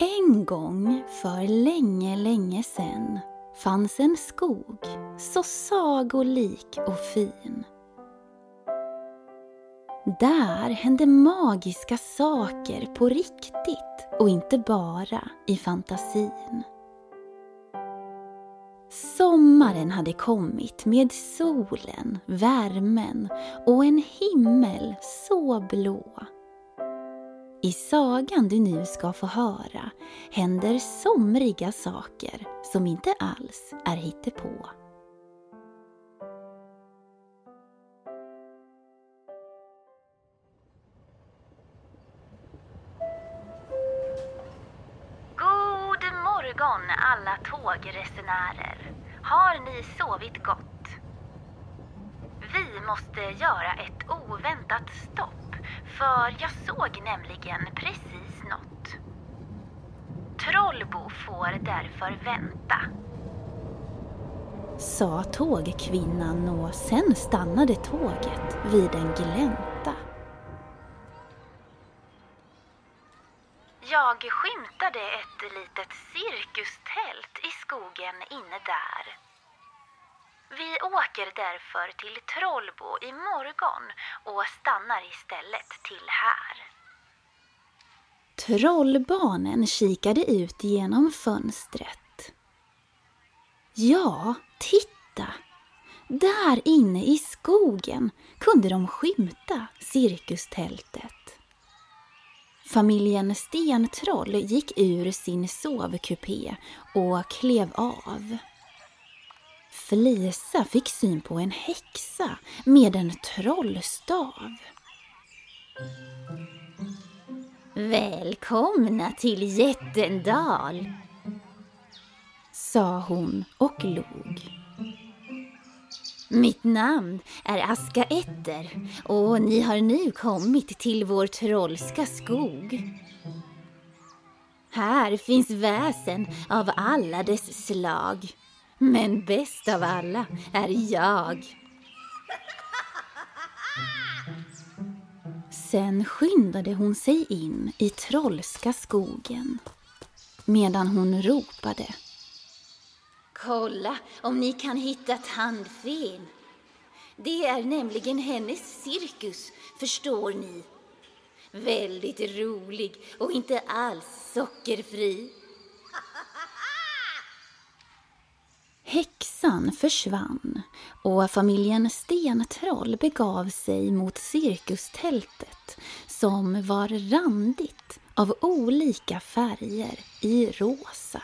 En gång för länge, länge sen fanns en skog så sagolik och fin. Där hände magiska saker på riktigt och inte bara i fantasin. Sommaren hade kommit med solen, värmen och en himmel så blå. I sagan du nu ska få höra händer somriga saker som inte alls är hittepå. God morgon alla tågresenärer. Har ni sovit gott? Vi måste göra ett oväntat stopp för jag såg nämligen precis något. Trollbo får därför vänta. Sa tågkvinnan och sen stannade tåget vid en glänta. Jag skymtade ett litet cirkustält i skogen inne där. Vi åker därför till Trollbo imorgon och stannar istället till här. Trollbarnen kikade ut genom fönstret. Ja, titta! Där inne i skogen kunde de skymta cirkustältet. Familjen Stentroll gick ur sin sovkupé och klev av. Flisa fick syn på en häxa med en trollstav. Välkomna till Jättendal, sa hon och log. Mitt namn är Aska Etter och ni har nu kommit till vår trollska skog. Här finns väsen av alla dess slag. Men bäst av alla är jag. Sen skyndade hon sig in i trollska skogen medan hon ropade. Kolla om ni kan hitta tandfen. Det är nämligen hennes cirkus, förstår ni. Väldigt rolig och inte alls sockerfri. Häxan försvann och familjen Stentroll begav sig mot cirkustältet som var randigt av olika färger i rosa.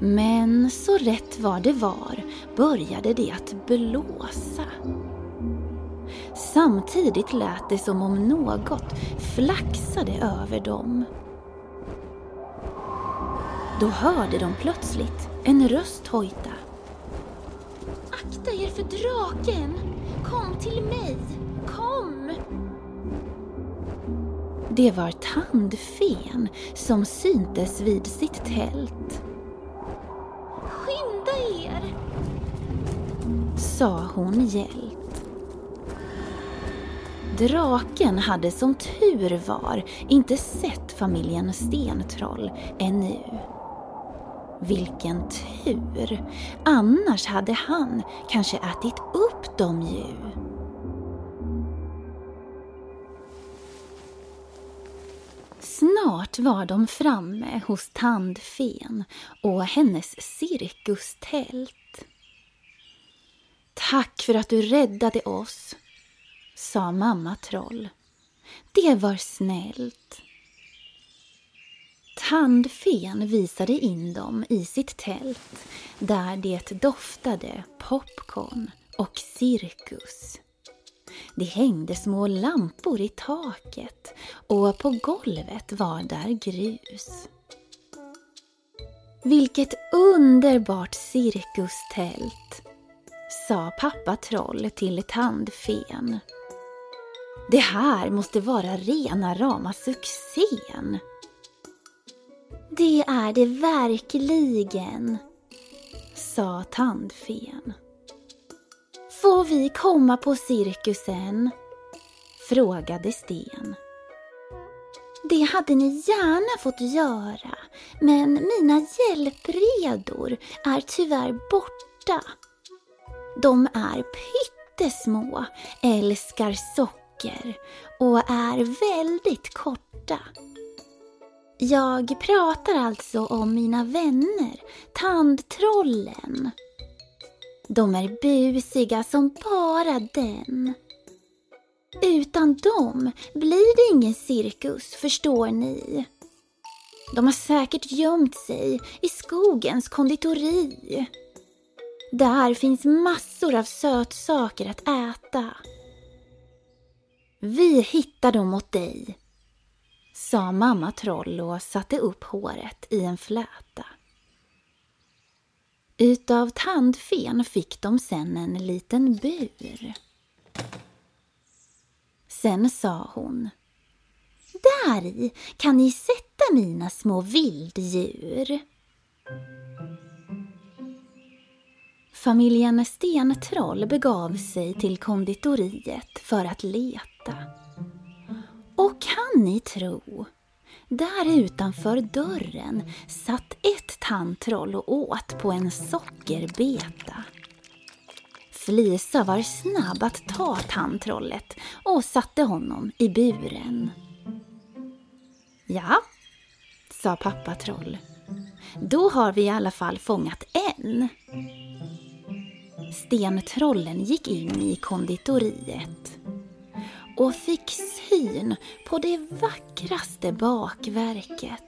Men så rätt vad det var började det att blåsa. Samtidigt lät det som om något flaxade över dem. Då hörde de plötsligt en röst hojta. Akta er för draken! Kom till mig! Kom! Det var tandfen som syntes vid sitt tält. Skynda er! Sa hon gällt. Draken hade som tur var inte sett familjen Stentroll ännu. Vilken tur! Annars hade han kanske ätit upp dem ju. Snart var de framme hos tandfen och hennes cirkustält. Tack för att du räddade oss, sa mamma Troll. Det var snällt. Tandfen visade in dem i sitt tält där det doftade popcorn och cirkus. Det hängde små lampor i taket och på golvet var där grus. Vilket underbart cirkustält, sa pappa Troll till tandfen. Det här måste vara rena rama succén. Det är det verkligen, sa tandfen. Får vi komma på cirkusen? frågade Sten. Det hade ni gärna fått göra, men mina hjälpredor är tyvärr borta. De är pyttesmå, älskar socker och är väldigt korta. Jag pratar alltså om mina vänner, tandtrollen. De är busiga som bara den. Utan dem blir det ingen cirkus, förstår ni. De har säkert gömt sig i skogens konditori. Där finns massor av sötsaker att äta. Vi hittar dem åt dig, sa mamma Troll och satte upp håret i en fläta. Utav tandfen fick de sen en liten bur. Sen sa hon Där i kan ni sätta mina små vilddjur. Familjen Stentroll begav sig till konditoriet för att leta. Och kan ni tro, där utanför dörren satt ett tandtroll och åt på en sockerbeta. Flisa var snabb att ta tandtrollet och satte honom i buren. Ja, sa pappa troll. Då har vi i alla fall fångat en. Stentrollen gick in i konditoriet och fick syn på det vackraste bakverket.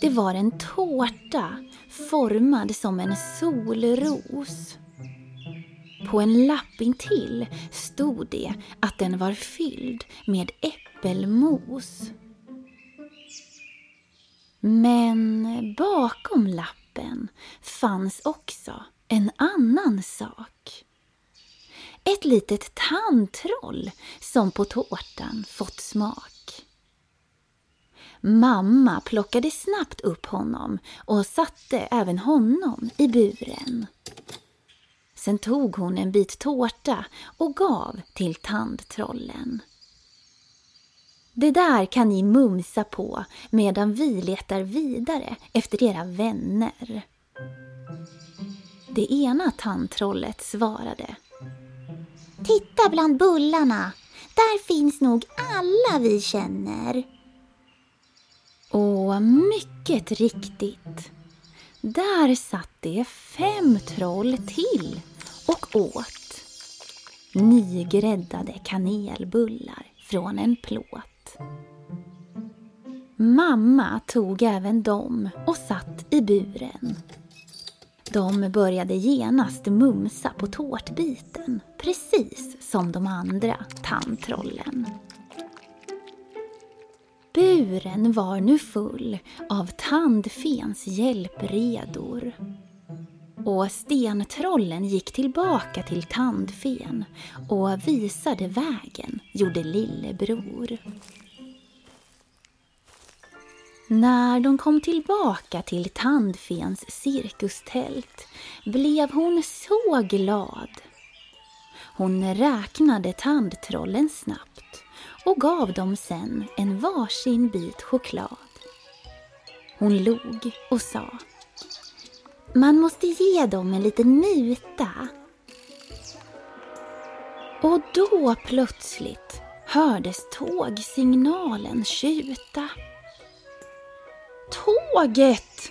Det var en tårta formad som en solros. På en lapp intill stod det att den var fylld med äppelmos. Men bakom lappen fanns också en annan sak. Ett litet tandtroll som på tårtan fått smak. Mamma plockade snabbt upp honom och satte även honom i buren. Sen tog hon en bit tårta och gav till tandtrollen. Det där kan ni mumsa på medan vi letar vidare efter era vänner. Det ena tandtrollet svarade. Titta bland bullarna. Där finns nog alla vi känner. Och mycket riktigt. Där satt det fem troll till och åt nygräddade kanelbullar från en plåt. Mamma tog även dem och satt i buren. De började genast mumsa på tårtbiten, precis som de andra tandtrollen. Buren var nu full av tandfens hjälpredor. Och stentrollen gick tillbaka till tandfen och visade vägen, gjorde lillebror. När de kom tillbaka till tandfens cirkustält blev hon så glad. Hon räknade tandtrollen snabbt och gav dem sen en varsin bit choklad. Hon log och sa Man måste ge dem en liten muta. Och då plötsligt hördes tågsignalen tjuta. Tåget!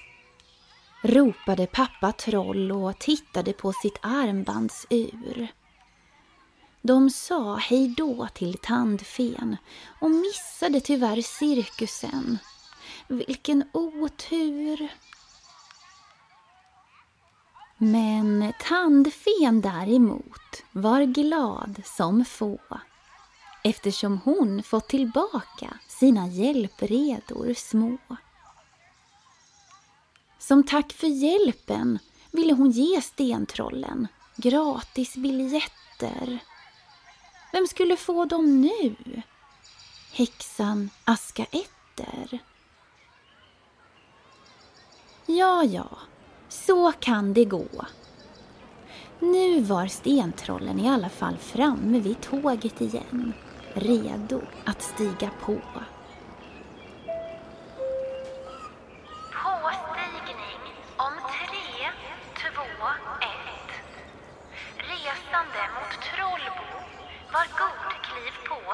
ropade pappa Troll och tittade på sitt armbandsur. De sa hej då till tandfen och missade tyvärr cirkusen. Vilken otur! Men tandfen däremot var glad som få eftersom hon fått tillbaka sina hjälpredor små. Som tack för hjälpen ville hon ge stentrollen gratisbiljetter vem skulle få dem nu? Häxan Aska Etter? Ja, ja, så kan det gå. Nu var stentrollen i alla fall framme vid tåget igen redo att stiga på.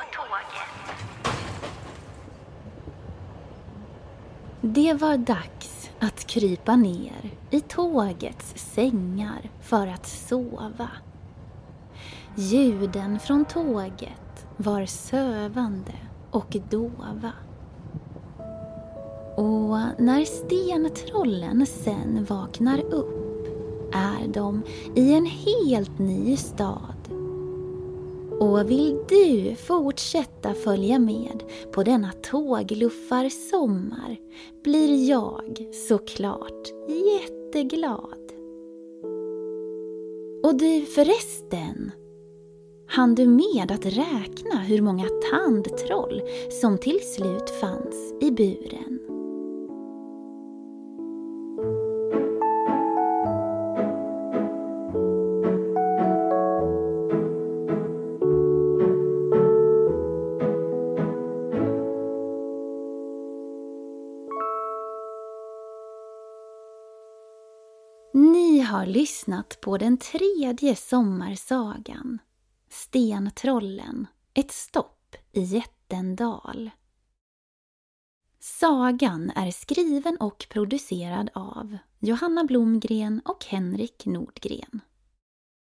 Tåget. Det var dags att krypa ner i tågets sängar för att sova. Ljuden från tåget var sövande och dova. Och när stentrollen sen vaknar upp är de i en helt ny stad. Och vill du fortsätta följa med på denna tågluffar-sommar blir jag såklart jätteglad. Och du förresten, hann du med att räkna hur många tandtroll som till slut fanns i buren? Har lyssnat på den tredje sommarsagan Stentrollen, ett stopp i Jättendal. Sagan är skriven och producerad av Johanna Blomgren och Henrik Nordgren.